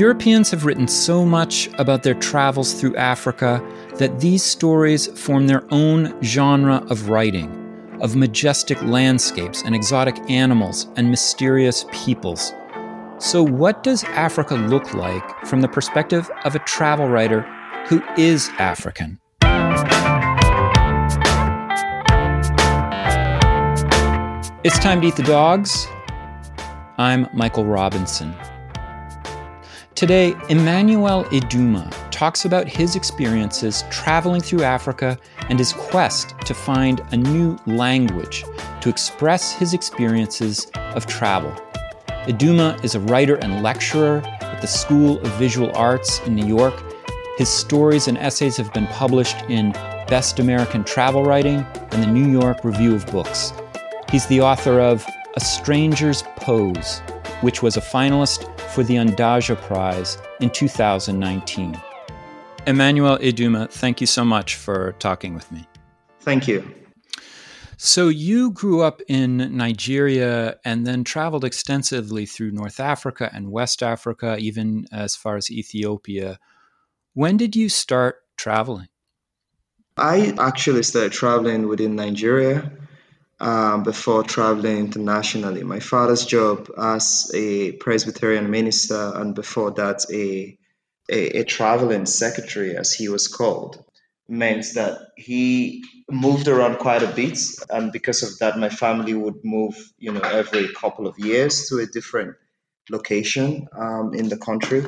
Europeans have written so much about their travels through Africa that these stories form their own genre of writing, of majestic landscapes and exotic animals and mysterious peoples. So, what does Africa look like from the perspective of a travel writer who is African? It's time to eat the dogs. I'm Michael Robinson. Today, Emmanuel Iduma talks about his experiences traveling through Africa and his quest to find a new language to express his experiences of travel. Iduma is a writer and lecturer at the School of Visual Arts in New York. His stories and essays have been published in Best American Travel Writing and the New York Review of Books. He's the author of A Stranger's Pose, which was a finalist for the Ondaatje Prize in 2019. Emmanuel Iduma, thank you so much for talking with me. Thank you. So, you grew up in Nigeria and then traveled extensively through North Africa and West Africa, even as far as Ethiopia. When did you start traveling? I actually started traveling within Nigeria um, before traveling internationally. My father's job as a Presbyterian minister, and before that, a, a, a traveling secretary, as he was called, meant that he moved around quite a bit. And because of that, my family would move, you know, every couple of years to a different location um, in the country.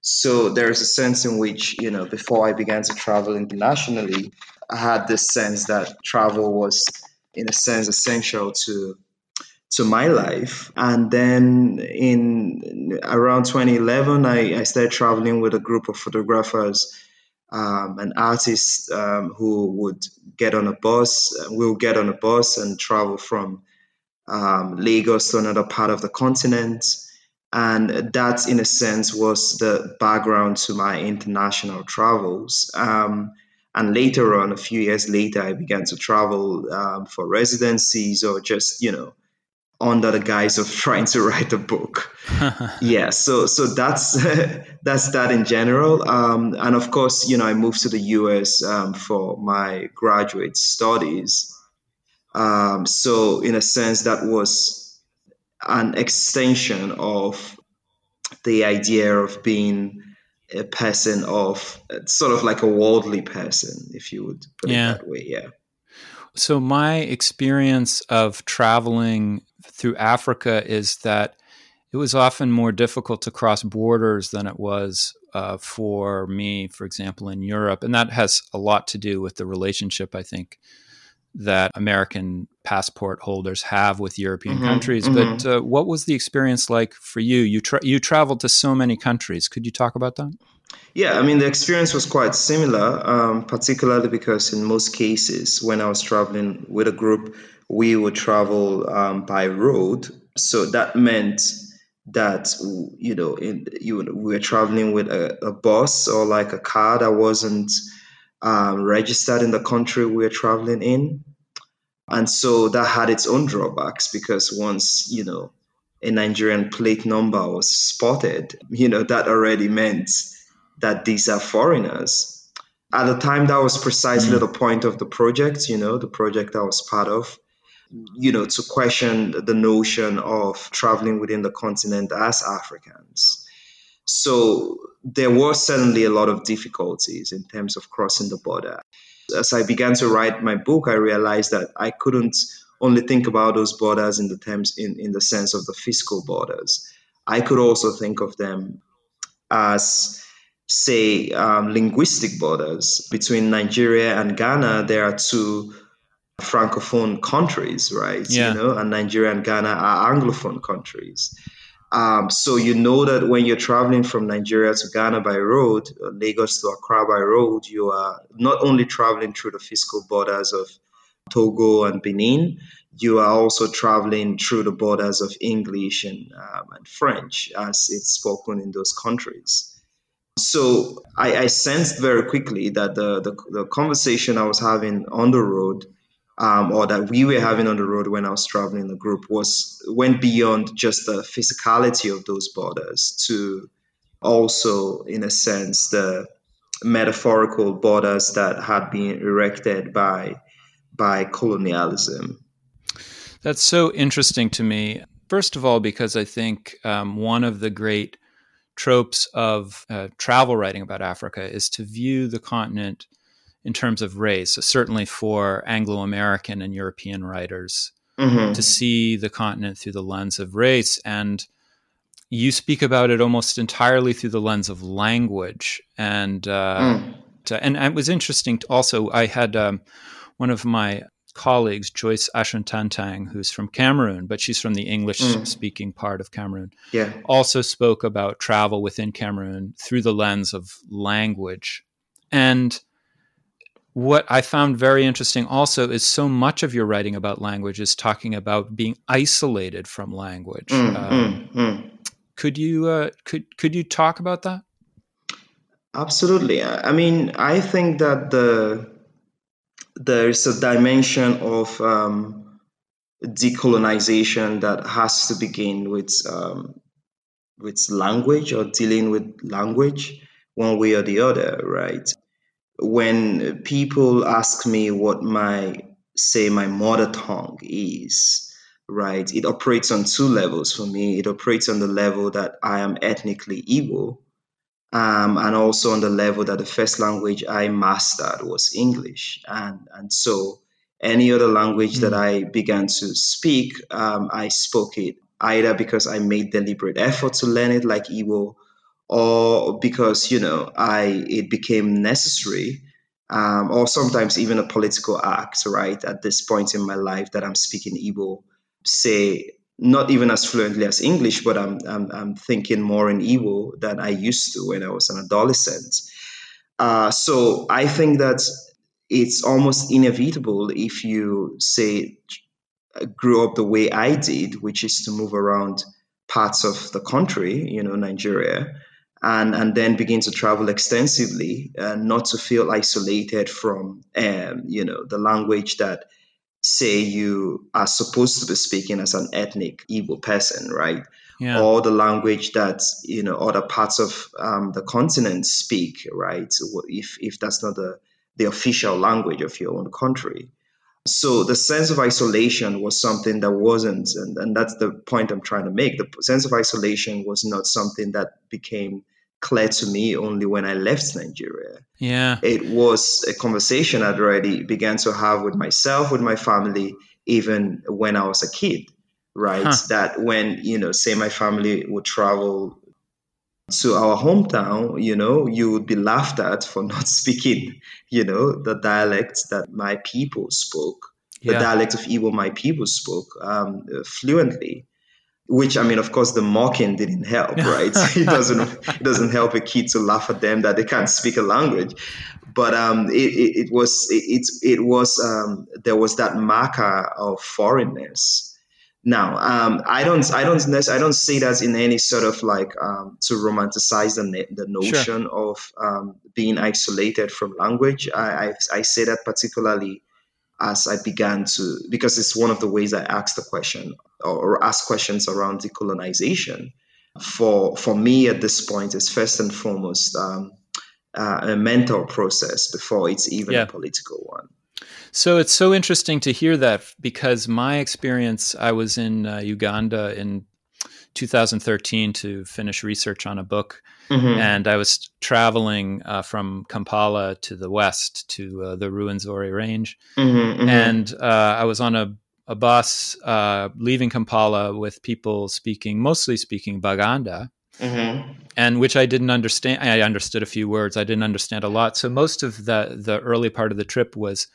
So there's a sense in which, you know, before I began to travel internationally, I had this sense that travel was in a sense essential to to my life. And then in around 2011, I, I started traveling with a group of photographers um, and artists um, who would get on a bus. We'll get on a bus and travel from um, Lagos to another part of the continent. And that, in a sense, was the background to my international travels. Um, and later on, a few years later, I began to travel um, for residencies or just, you know, under the guise of trying to write a book. yeah, so so that's that's that in general. Um, and of course, you know, I moved to the US um, for my graduate studies. Um, so in a sense, that was an extension of the idea of being a person of sort of like a worldly person, if you would put yeah. it that way. Yeah. So my experience of traveling through Africa is that it was often more difficult to cross borders than it was uh, for me, for example, in Europe, and that has a lot to do with the relationship I think that American passport holders have with European mm-hmm, countries. Mm-hmm. But uh, what was the experience like for you? You tra- you traveled to so many countries. Could you talk about that? Yeah, I mean the experience was quite similar, um, particularly because in most cases when I was traveling with a group, we would travel um, by road. So that meant that you know in, you we were traveling with a, a bus or like a car that wasn't um, registered in the country we were traveling in. And so that had its own drawbacks because once, you know, a Nigerian plate number was spotted, you know, that already meant that these are foreigners. At the time, that was precisely mm-hmm. the point of the project, you know, the project I was part of, you know, to question the notion of traveling within the continent as Africans. So there was certainly a lot of difficulties in terms of crossing the border. As I began to write my book, I realized that I couldn't only think about those borders in the terms in, in the sense of the fiscal borders. I could also think of them as say um, linguistic borders between Nigeria and Ghana. There are two francophone countries, right? Yeah. You know, and Nigeria and Ghana are anglophone countries. Um, so you know that when you're traveling from Nigeria to Ghana by road, uh, Lagos to Accra by road, you are not only traveling through the fiscal borders of Togo and Benin, you are also traveling through the borders of English and, um, and French as it's spoken in those countries. So I, I sensed very quickly that the, the, the conversation I was having on the road um, or that we were having on the road when I was traveling the group was went beyond just the physicality of those borders to also, in a sense, the metaphorical borders that had been erected by by colonialism. That's so interesting to me. First of all, because I think um, one of the great tropes of uh, travel writing about Africa is to view the continent in terms of race, so certainly for Anglo American and European writers, mm-hmm. to see the continent through the lens of race. And you speak about it almost entirely through the lens of language. And, uh, mm. to, and it was interesting. To also, I had um, one of my colleagues, Joyce Ashuntantang, who's from Cameroon, but she's from the English speaking mm. part of Cameroon, yeah. also spoke about travel within Cameroon through the lens of language. And what I found very interesting also is so much of your writing about language is talking about being isolated from language. Mm, um, mm, mm. Could you uh, could could you talk about that? Absolutely. I mean, I think that the there's a dimension of um, decolonization that has to begin with um, with language or dealing with language one way or the other, right? When people ask me what my say my mother tongue is right it operates on two levels for me it operates on the level that i am ethnically igbo um, and also on the level that the first language i mastered was english and and so any other language mm. that i began to speak um, i spoke it either because i made deliberate effort to learn it like igbo or because you know I it became necessary, um, or sometimes even a political act, right? At this point in my life, that I'm speaking Igbo, say not even as fluently as English, but I'm I'm, I'm thinking more in Igbo than I used to when I was an adolescent. Uh, so I think that it's almost inevitable if you say grew up the way I did, which is to move around parts of the country, you know, Nigeria, and and then begin to travel extensively, uh, not to feel isolated from um, you know the language that say you are supposed to be speaking as an ethnic Igbo person, right? Yeah. Or the language that you know other parts of um, the continent speak, right? If if that's not the the official language of your own country. So the sense of isolation was something that wasn't, and, and that's the point I'm trying to make. The sense of isolation was not something that became clear to me only when I left Nigeria. Yeah. It was a conversation I'd already began to have with myself, with my family, even when I was a kid, right? Huh. That when, you know, say my family would travel to our hometown, you know, you would be laughed at for not speaking, you know, the dialect that my people spoke, the dialect of Igbo my people spoke um, fluently which I mean, of course, the mocking didn't help, right? it doesn't it doesn't help a kid to laugh at them that they can't speak a language. But um, it, it, it was it, it was um, there was that marker of foreignness. Now, um, I don't I don't I don't see that in any sort of like um, to romanticize the the notion sure. of um, being isolated from language. I, I I say that particularly as I began to, because it's one of the ways I ask the question or ask questions around decolonization. For for me at this point, is first and foremost um, uh, a mental process before it's even yeah. a political one. So it's so interesting to hear that because my experience, I was in uh, Uganda in 2013 to finish research on a book Mm-hmm. And I was traveling uh, from Kampala to the west to uh, the Ruwenzori Range. Mm-hmm, mm-hmm. And uh, I was on a, a bus uh, leaving Kampala with people speaking, mostly speaking Baganda. Mm-hmm. And which I didn't understand. I understood a few words. I didn't understand a lot. So most of the the early part of the trip was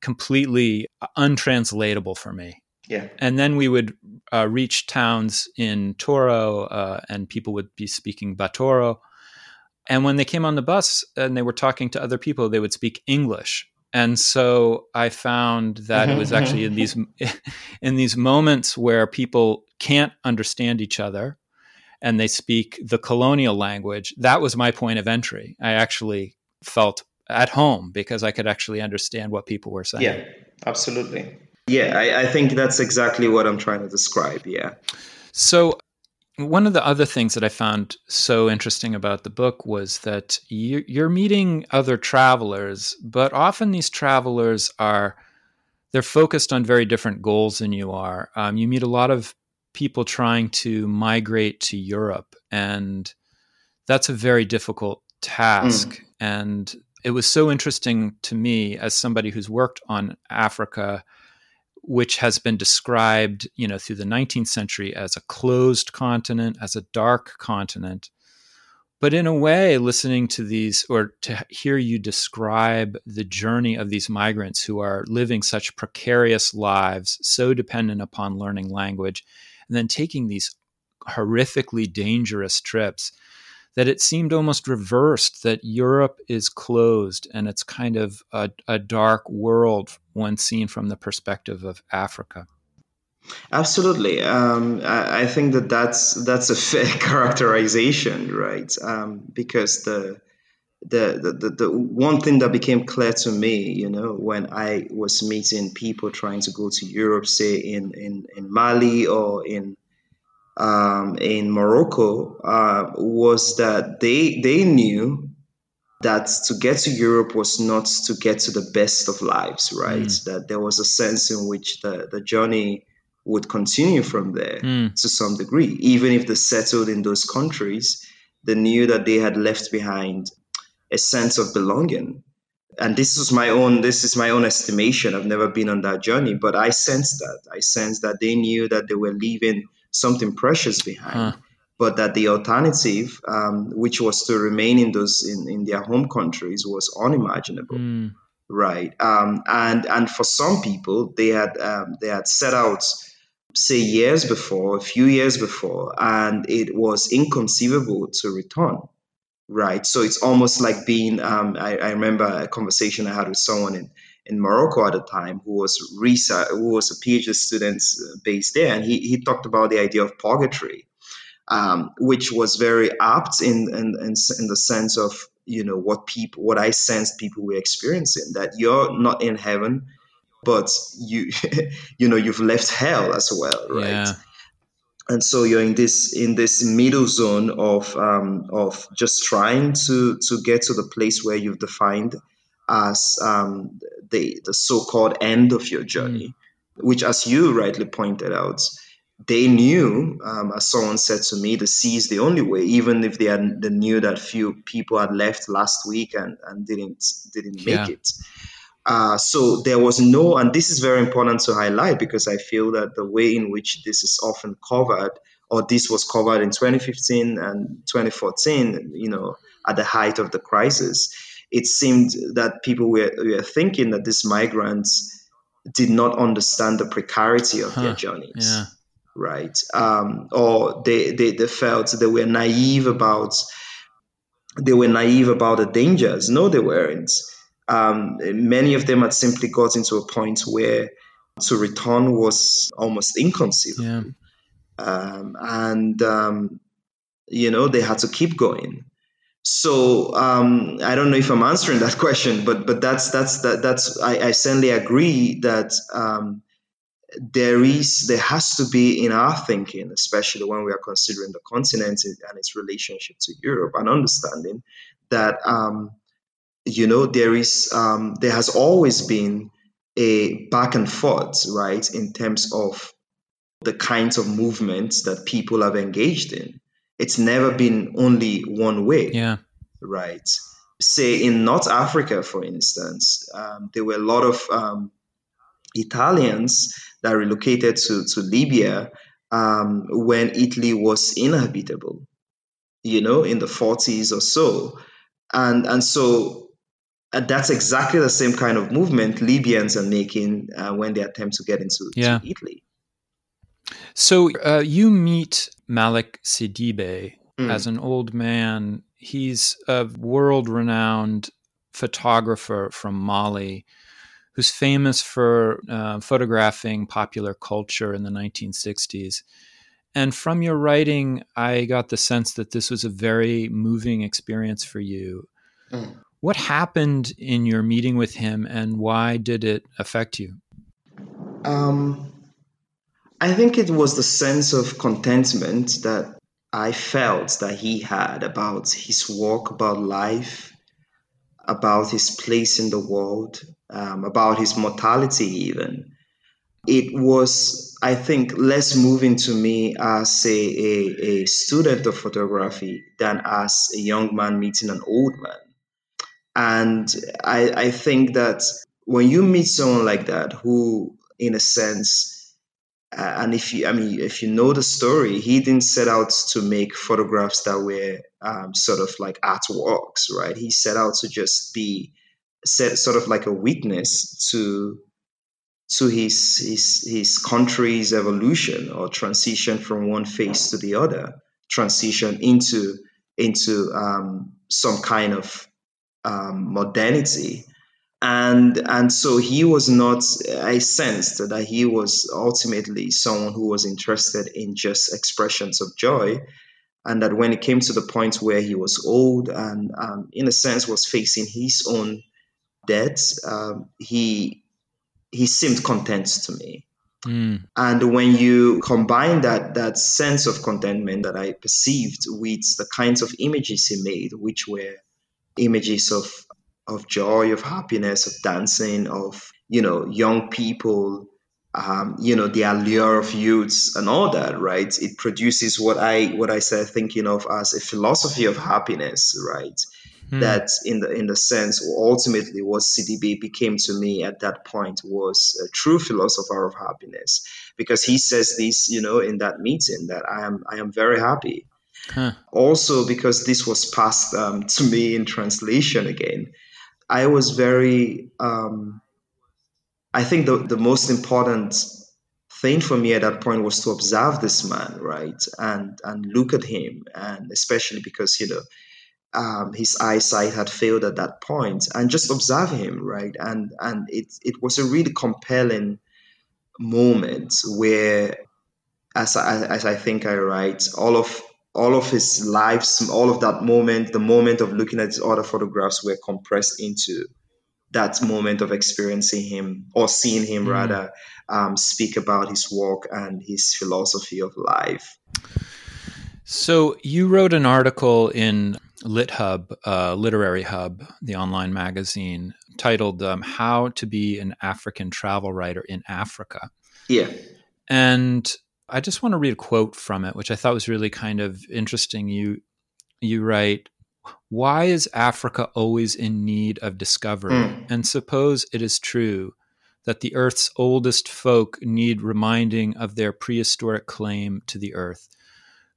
completely untranslatable for me. Yeah. And then we would uh, reach towns in Toro, uh, and people would be speaking Batoro. And when they came on the bus and they were talking to other people, they would speak English. And so I found that mm-hmm, it was actually in these in these moments where people can't understand each other and they speak the colonial language. That was my point of entry. I actually felt at home because I could actually understand what people were saying. Yeah, absolutely. Yeah, I, I think that's exactly what I'm trying to describe. Yeah. So one of the other things that I found so interesting about the book was that you're meeting other travelers, but often these travelers are they're focused on very different goals than you are. Um, you meet a lot of people trying to migrate to Europe, and that's a very difficult task. Mm. And it was so interesting to me as somebody who's worked on Africa which has been described, you know, through the 19th century as a closed continent, as a dark continent. But in a way, listening to these or to hear you describe the journey of these migrants who are living such precarious lives, so dependent upon learning language, and then taking these horrifically dangerous trips, that it seemed almost reversed that Europe is closed and it's kind of a, a dark world when seen from the perspective of Africa. Absolutely, um, I, I, think that that's that's a fair characterization, right? Um, because the, the the, the the one thing that became clear to me, you know, when I was meeting people trying to go to Europe, say in in, in Mali or in um, in Morocco uh, was that they they knew that to get to Europe was not to get to the best of lives, right? Mm. That there was a sense in which the, the journey would continue from there mm. to some degree. Even if they settled in those countries, they knew that they had left behind a sense of belonging. And this is my own this is my own estimation. I've never been on that journey, but I sensed that. I sensed that they knew that they were leaving something precious behind. Huh. But that the alternative, um, which was to remain in those in, in their home countries, was unimaginable, mm. right? Um, and and for some people, they had um, they had set out, say years before, a few years before, and it was inconceivable to return, right? So it's almost like being. Um, I, I remember a conversation I had with someone in in Morocco at the time who was research, who was a PhD student uh, based there, and he, he talked about the idea of purgatory, um, which was very apt in, in, in in the sense of you know what people what I sensed people were experiencing that you're not in heaven, but you you know you've left hell as well, right? Yeah. And so you're in this in this middle zone of um, of just trying to to get to the place where you've defined as um, the, the so-called end of your journey, mm. which, as you rightly pointed out, they knew, um, as someone said to me, the sea is the only way. Even if they, had, they knew that few people had left last week and, and didn't didn't make yeah. it. Uh, so there was no, and this is very important to highlight because I feel that the way in which this is often covered, or this was covered in 2015 and 2014, you know, at the height of the crisis, it seemed that people were, were thinking that these migrants did not understand the precarity of huh, their journeys. Yeah. Right. Um, or they, they, they felt they were naive about they were naive about the dangers. No, they weren't. Um, many of them had simply got into a point where to return was almost inconceivable. Yeah. Um, and, um, you know, they had to keep going. So um, I don't know if I'm answering that question, but but that's that's that, that's I, I certainly agree that um, there is there has to be in our thinking, especially when we are considering the continent and its relationship to Europe, an understanding that um, you know there is um, there has always been a back and forth, right, in terms of the kinds of movements that people have engaged in it's never been only one way. Yeah. Right. Say in North Africa, for instance, um, there were a lot of um, Italians that relocated to, to Libya um, when Italy was inhabitable, you know, in the 40s or so. And, and so uh, that's exactly the same kind of movement Libyans are making uh, when they attempt to get into yeah. to Italy. So uh, you meet Malick Sidibé mm. as an old man. He's a world renowned photographer from Mali who's famous for uh, photographing popular culture in the 1960s. And from your writing, I got the sense that this was a very moving experience for you. Mm. What happened in your meeting with him and why did it affect you? Um, I think it was the sense of contentment that I felt that he had about his work, about life, about his place in the world, um, about his mortality, even. It was, I think, less moving to me as a, a, a student of photography than as a young man meeting an old man. And I, I think that when you meet someone like that, who, in a sense, and if you, I mean, if you know the story, he didn't set out to make photographs that were um, sort of like artworks, right? He set out to just be set, sort of like a witness to to his his his country's evolution or transition from one phase to the other, transition into into um, some kind of um, modernity and and so he was not i sensed that he was ultimately someone who was interested in just expressions of joy and that when it came to the point where he was old and um, in a sense was facing his own death um, he he seemed content to me mm. and when you combine that that sense of contentment that i perceived with the kinds of images he made which were images of of joy, of happiness, of dancing, of you know young people, um, you know the allure of youths and all that, right? It produces what I what I said thinking of as a philosophy of happiness, right? Hmm. That in the in the sense ultimately what Sidibé became to me at that point was a true philosopher of happiness because he says this, you know, in that meeting that I am I am very happy. Huh. Also, because this was passed um, to me in translation again, I was very, um, I think the, the most important thing for me at that point was to observe this man, right? And, and look at him. And especially because, you know, um, his eyesight had failed at that point and just observe him, right? And, and it, it was a really compelling moment where, as I, as I think I write, all of all of his lives, all of that moment, the moment of looking at his other photographs were compressed into that moment of experiencing him or seeing him mm. rather um, speak about his work and his philosophy of life. So you wrote an article in LitHub, uh, Literary Hub, the online magazine, titled um, "How to Be an African Travel Writer in Africa." Yeah, and I just want to read a quote from it, which I thought was really kind of interesting. You you write, "Why is Africa always in need of discovery? Mm. And suppose it is true that the Earth's oldest folk need reminding of their prehistoric claim to the Earth.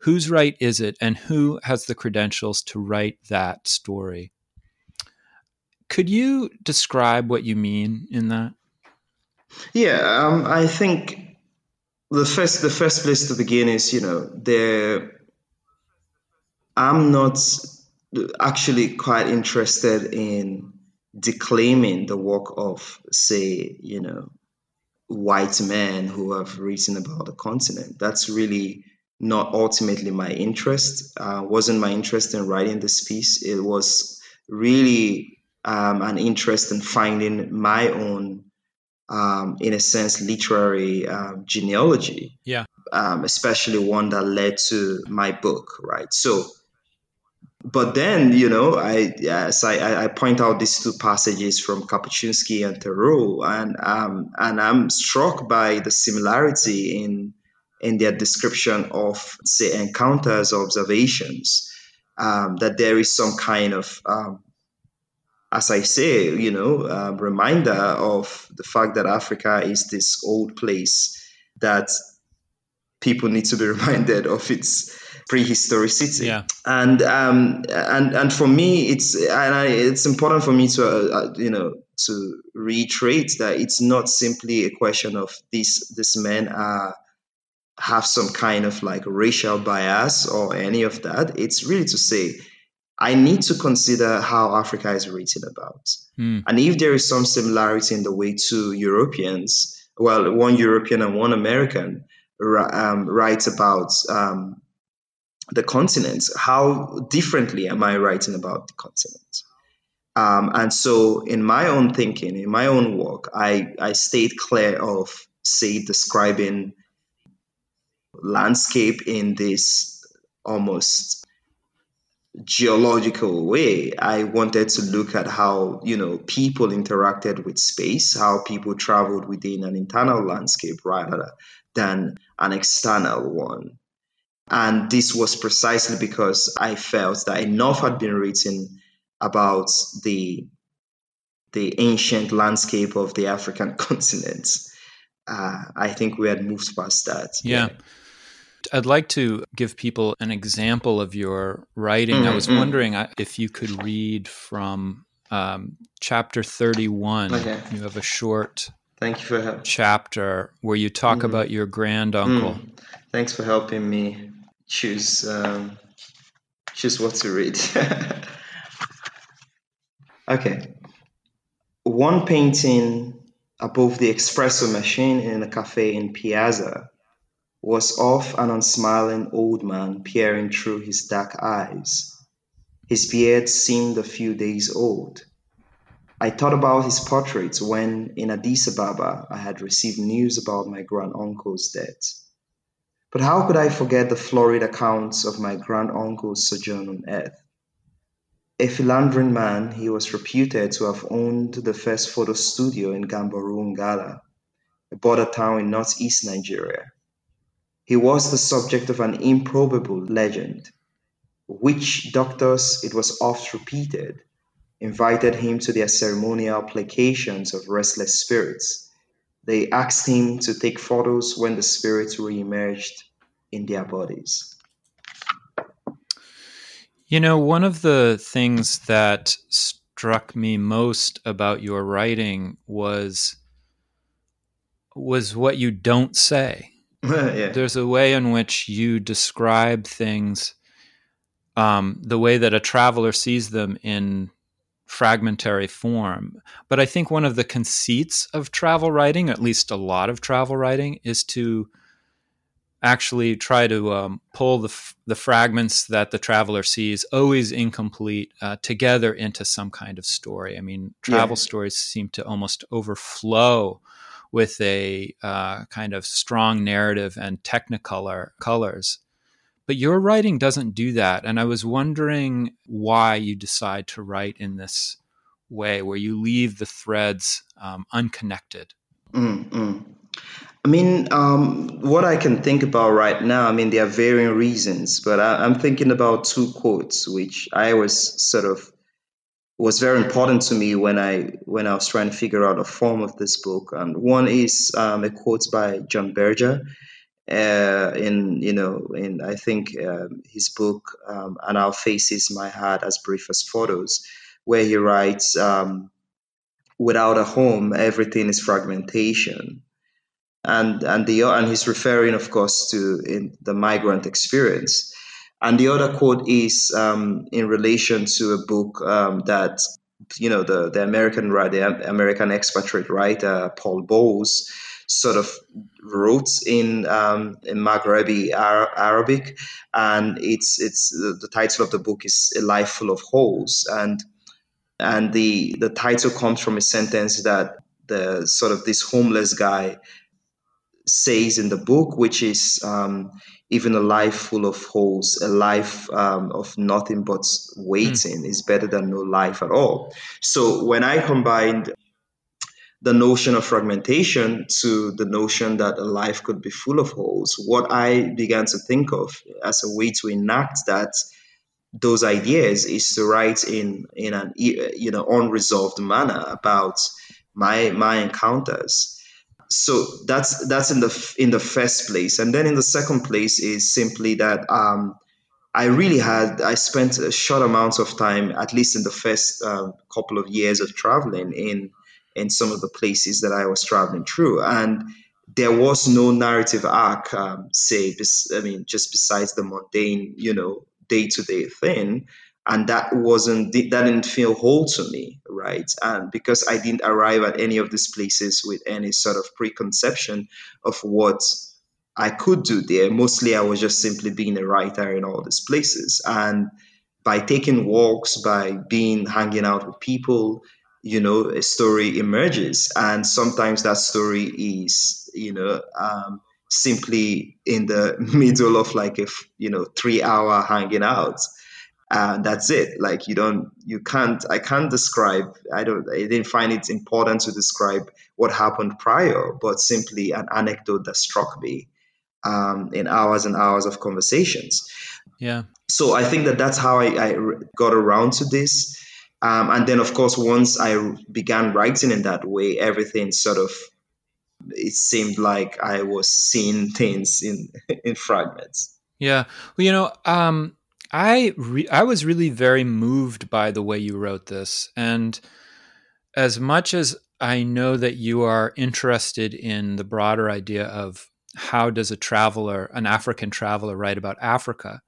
Whose right is it, and who has the credentials to write that story?" Could you describe what you mean in that? Yeah, um, I think the first the first place to begin is you know i'm not actually quite interested in declaiming the work of say you know white men who have written about the continent. That's really not ultimately my interest. Uh, wasn't my interest in writing this piece. It was really um, an interest in finding my own um, in a sense, literary um, genealogy. Yeah. Um, especially one that led to my book, right? So, but then, you know, I yes, I, I point out these two passages from Kapuscinski and Theroux, and um, and I'm struck by the similarity in in their description of say encounters or observations. Um, that there is some kind of um, as I say, you know, a reminder of the fact that Africa is this old place that people need to be reminded of its prehistoricity. Yeah. And um, and and for me, it's and I, it's important for me to uh, uh, you know to reiterate that it's not simply a question of these these men are have some kind of like racial bias or any of that. It's really to say I need to consider how Africa is written about. Mm. And if there is some similarity in the way two Europeans, well, one European and one American, um, write about um, the continent, how differently am I writing about the continent? Um, and so, in my own thinking, in my own work, I, I stayed clear of, say, describing landscape in this almost geological way. I wanted to look at how, you know, people interacted with space, how people traveled within an internal landscape rather than an external one. And this was precisely because I felt that enough had been written about the the ancient landscape of the African continent. Uh, I think we had moved past that. Yeah. yeah. I'd like to give people an example of your writing. Mm-hmm. I was mm-hmm. wondering uh, if you could read from um, chapter 31. Okay. You have a short Thank you for help. chapter where you talk mm. about your grand uncle. Mm. Thanks for helping me choose um, choose what to read. okay. One painting above the espresso machine in a cafe in Piazza was of an unsmiling old man peering through his dark eyes. His beard seemed a few days old. I thought about his portraits when, in Addis Ababa, I had received news about my grand uncle's death. But how could I forget the florid accounts of my grand uncle's sojourn on earth? A philandering man, he was reputed to have owned the first photo studio in Gamboru Ngala, a border town in northeast Nigeria. He was the subject of an improbable legend. witch doctors, it was oft repeated, invited him to their ceremonial placations of restless spirits. They asked him to take photos when the spirits re-emerged in their bodies. You know, one of the things that struck me most about your writing was was what you don't say. yeah. There's a way in which you describe things um, the way that a traveler sees them in fragmentary form. But I think one of the conceits of travel writing, at least a lot of travel writing, is to actually try to um, pull the, f- the fragments that the traveler sees, always incomplete, uh, together into some kind of story. I mean, travel yeah. stories seem to almost overflow with a uh, kind of strong narrative and technicolor colors. But your writing doesn't do that. And I was wondering why you decide to write in this way, where you leave the threads um, unconnected. Mm-hmm. I mean, um, what I can think about right now, I mean, there are varying reasons, but I, am thinking about two quotes, which I was sort of was very important to me when I when I was trying to figure out a form of this book. And one is um, a quote by John Berger, uh, in you know in I think um, his book um, "And Our Faces, My Heart as Brief as Photos," where he writes, um, "Without a home, everything is fragmentation." And and the and he's referring, of course, to the migrant experience. And the other quote is um, in relation to a book um, that you know the the American the American expatriate writer Paul Bowles sort of wrote in um, in Maghrebi Arabic, and it's it's the title of the book is A Life Full of Holes, and and the the title comes from a sentence that the sort of this homeless guy says in the book, which is um, even a life full of holes, a life um, of nothing but waiting mm. is better than no life at all. So when I combined the notion of fragmentation to the notion that a life could be full of holes, what I began to think of as a way to enact that those ideas is to write in in an you know unresolved manner about my my encounters. So that's that's in the in the first place, and then in the second place is simply that um, I really had I spent a short amount of time, at least in the first um, couple of years of traveling in in some of the places that I was traveling through. And there was no narrative arc, um, say, I mean, just besides the mundane, you know, day to day thing. And that wasn't, that didn't feel whole to me, right? And because I didn't arrive at any of these places with any sort of preconception of what I could do there, mostly I was just simply being a writer in all these places. And by taking walks, by being hanging out with people, you know a story emerges and sometimes that story is you know um, simply in the middle of like a you know three hour hanging out and that's it. Like you don't you can't i can't describe i don't i didn't find it important to describe what happened prior but simply an anecdote that struck me um, in hours and hours of conversations. Yeah. So i think that that's how i, I got around to this. Um, and then of course once i began writing in that way everything sort of it seemed like i was seeing things in in fragments. Yeah. Well you know um I re- I was really very moved by the way you wrote this, and as much as I know that you are interested in the broader idea of how does a traveler, an African traveler, write about Africa,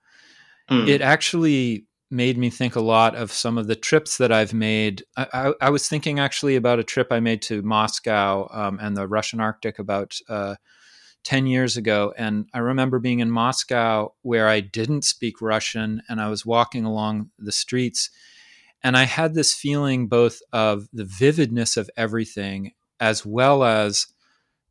mm. it actually made me think a lot of some of the trips that I've made. I, I, I was thinking actually about a trip I made to Moscow um, and the Russian Arctic about. Uh, 10 years ago. And I remember being in Moscow where I didn't speak Russian and I was walking along the streets. And I had this feeling both of the vividness of everything as well as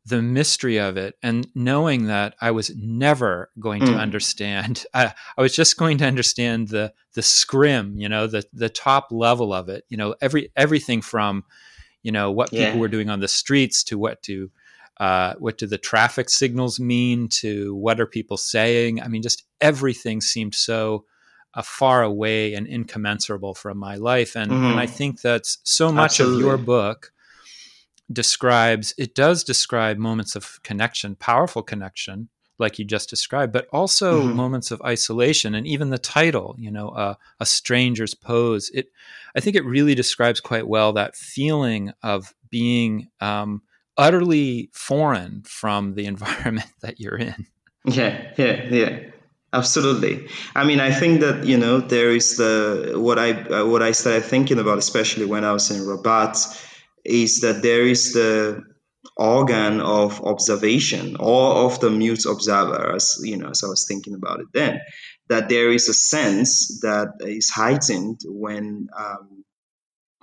the mystery of it and knowing that I was never going mm. to understand. I, I, was just going to understand the the scrim, you know, the the top level of it. You know, every everything from, you know, what yeah. people were doing on the streets to what to uh, what do the traffic signals mean to what are people saying? I mean, just everything seemed so uh, far away and incommensurable from my life. And, mm-hmm. and I think that so much Absolutely. of your book describes, it does describe moments of connection, powerful connection, like you just described, but also mm-hmm. moments of isolation. And even the title, you know, uh, A Stranger's Pose, it, I think it really describes quite well that feeling of being, um, utterly foreign from the environment that you're in. Yeah, yeah, yeah. Absolutely. I mean, I think that you know there is the what I uh, what I started thinking about, especially when I was in Rabat, is that there is the organ of observation or of the mute observer, as you know, as I was thinking about it then, that there is a sense that is heightened when um,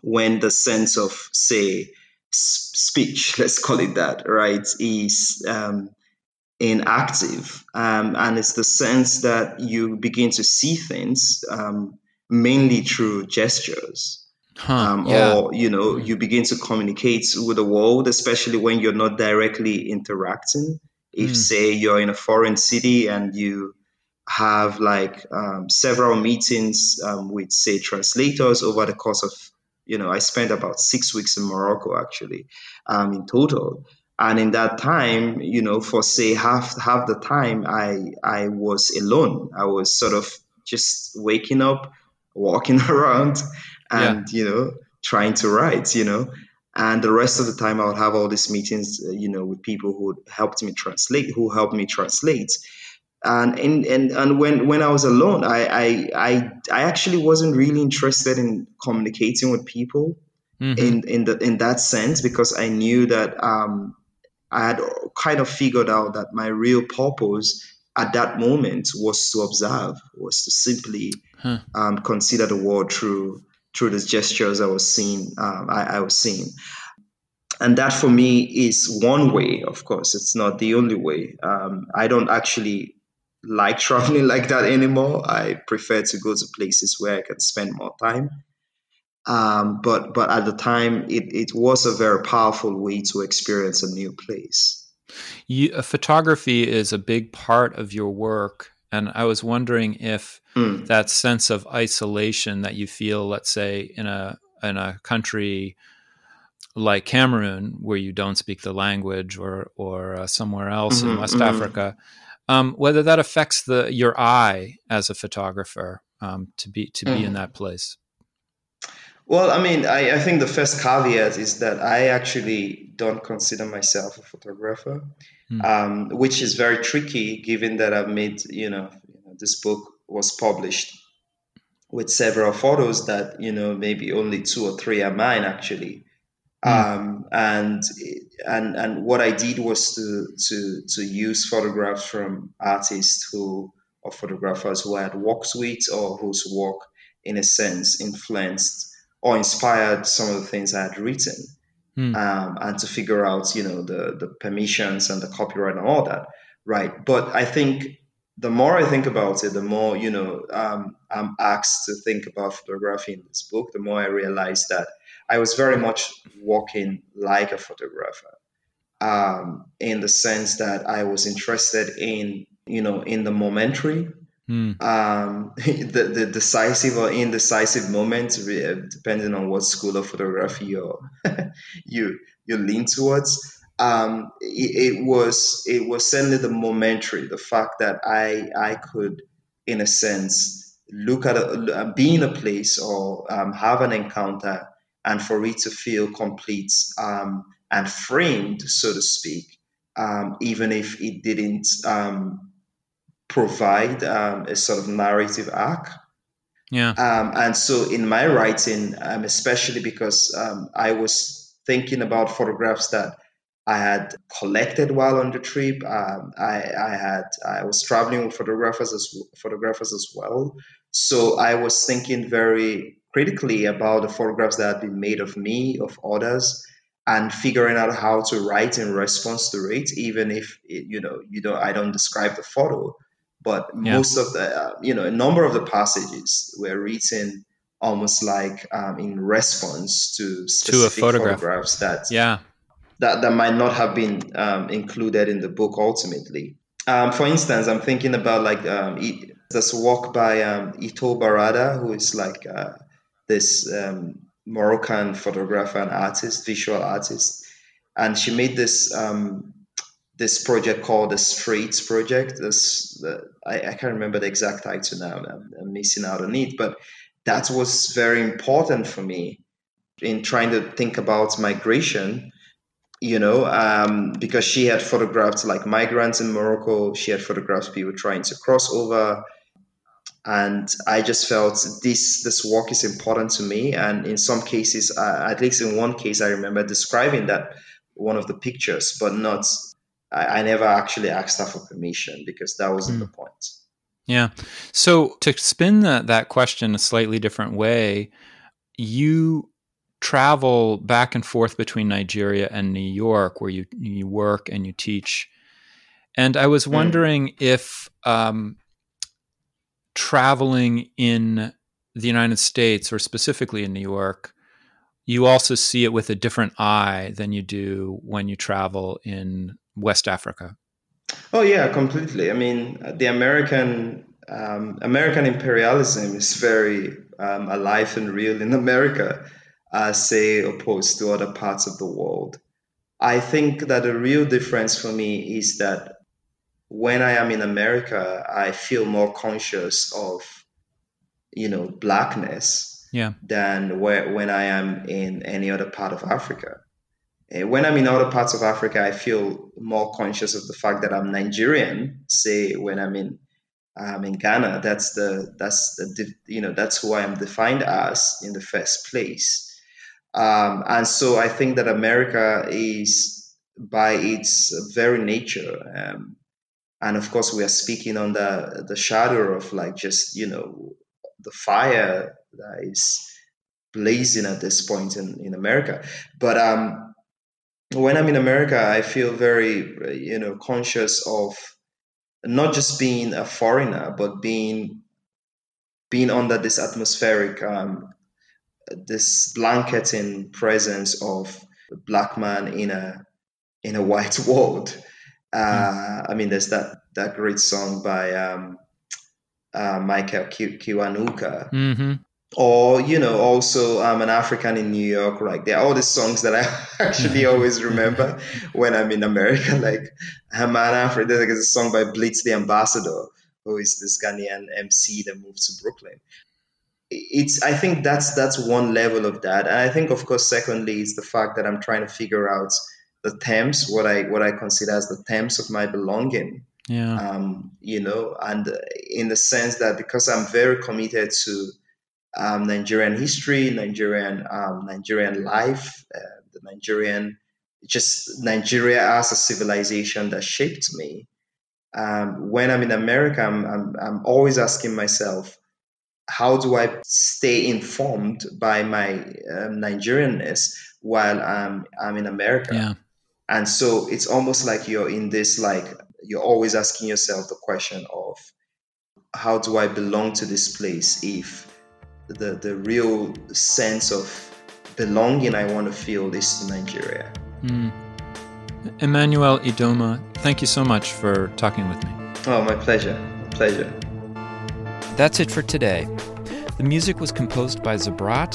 when the sense of say speech, let's call it that, right, is um, inactive. Um, and it's the sense that you begin to see things um, mainly through gestures. Huh, um, yeah. Or, you know, you begin to communicate with the world, especially when you're not directly interacting. If, mm. say, you're in a foreign city and you have like um, several meetings um, with, say, translators over the course of you know, I spent about six weeks in Morocco actually, um, in total. And in that time, you know, for say half half the time, I I was alone. I was sort of just waking up, walking around, and yeah. you know, trying to write. You know, and the rest of the time, I would have all these meetings, uh, you know, with people who helped me translate, who helped me translate and and and, and when when I was alone, I, I I I actually wasn't really interested in communicating with people mm-hmm. in in the in that sense because I knew that um, I had kind of figured out that my real purpose at that moment was to observe, was to simply huh. um, consider the world through through the gestures I was seeing. Um, I, I was seeing and that for me is one way of course it's not the only way um, i don't actually like traveling like that anymore. I prefer to go to places where I can spend more time. Um, but but at the time, it, it was a very powerful way to experience a new place. You, uh, photography is a big part of your work, and I was wondering if mm. that sense of isolation that you feel, let's say, in a in a country like Cameroon, where you don't speak the language, or or uh, somewhere else mm-hmm, in West mm-hmm. Africa, um, whether that affects the your eye as a photographer um, to be to be mm. in that place. Well, I mean, I, I think the first caveat is that I actually don't consider myself a photographer, mm. um, which is very tricky given that I've made, you know, this book was published with several photos that, you know, maybe only two or three are mine actually. Mm. Um, and and and what I did was to to to use photographs from artists who or photographers who I had worked with or whose work, in a sense, influenced or inspired some of the things I had written, mm. um, and to figure out you know the the permissions and the copyright and all that, right? But I think the more I think about it, the more you know um, I'm asked to think about photography in this book. The more I realize that I was very much walking like a photographer, um, in the sense that I was interested in you know in the momentary, mm. um, the, the decisive or indecisive moments, depending on what school of photography you you you lean towards um, it, it, was it was certainly the momentary, the fact that I I could, in a sense, look at a, be in a place or um, have an encounter, and for it to feel complete um, and framed, so to speak, um, even if it didn't um, provide um, a sort of narrative arc. Yeah. and so in my writing, especially because I was thinking about photographs that I had collected while on the trip. Um, I, I, had I was traveling with photographers as photographers as well. So I was thinking very critically about the photographs that have been made of me, of others, and figuring out how to write in response to it, even if it, you know you don't I don't describe the photo, but yeah. most of the uh, you know a number of the passages were written almost like um, in response to specific to a photograph. photographs that yeah that, that might not have been um, included in the book ultimately. Um, for instance, I'm thinking about like um, this work by um, Yto Barrada, who is like uh, this um, Moroccan photographer and artist, visual artist, and she made this um, this project called the Streets Project. This I, I, can't remember the exact title now. I'm, I'm missing out on it, but that was very important for me in trying to think about migration you know, um, because she had photographed like migrants in Morocco. She had photographed people trying to cross over. And I just felt this this work is important to me. And in some cases, uh, at least in one case, I remember describing that one of the pictures, but not. I, I never actually asked her for permission because that wasn't mm. the point. Yeah. So to spin that that question a slightly different way, you travel back and forth between Nigeria and New York, where you you work and you teach. And I was hmm. wondering mm. if um, traveling in the United States, or specifically in New York, you also see it with a different eye than you do when you travel in West Africa. Oh yeah, completely. I mean, the American um, American imperialism is very um, alive and real in America uh, say, opposed to other parts of the world. I think that the real difference for me is that when I am in America, I feel more conscious of, you know, blackness yeah. than where, when I am in any other part of Africa. And when I'm in other parts of Africa, I feel more conscious of the fact that I'm Nigerian. Say when I'm in um, in Ghana, that's the that's the you know that's who I am defined as in the first place. Um, and so I think that America is, by its very nature, um, and of course we are speaking the the shadow of like just you know the fire that is blazing at this point in, in America. But um, when I'm in America, I feel very you know conscious of not just being a foreigner, but being being under this atmospheric um, this blanketing presence of a black man in a in a white world. Uh, I mean, there's that that great song by um, uh, Michael Kiwanuka. Mm-hmm. Or, you know, also I'm an African in New York. Like, there are all these songs that I actually always remember when I'm in America. Like, I'm an African. There's a song by Blitz the Ambassador, who is this Ghanaian MC that moved to Brooklyn it's i think that's that's one level of that and i think of course secondly is the fact that i'm trying to figure out the terms what i what i consider as the terms of my belonging yeah um you know and in the sense that because i'm very committed to um, nigerian history nigerian um, nigerian life uh, the nigerian just nigeria as a civilization that shaped me um, when i'm in america I'm, I'm, I'm always asking myself how do I stay informed by my um, Nigerianness while I'm I'm in America? Yeah. And so it's almost like you're in this like you're always asking yourself the question of how do I belong to this place if the, the real sense of belonging I want to feel is to Nigeria. Mm. Emmanuel Iduma, thank you so much for talking with me. Oh, my pleasure. My pleasure. That's it for today. The music was composed by Zabrat.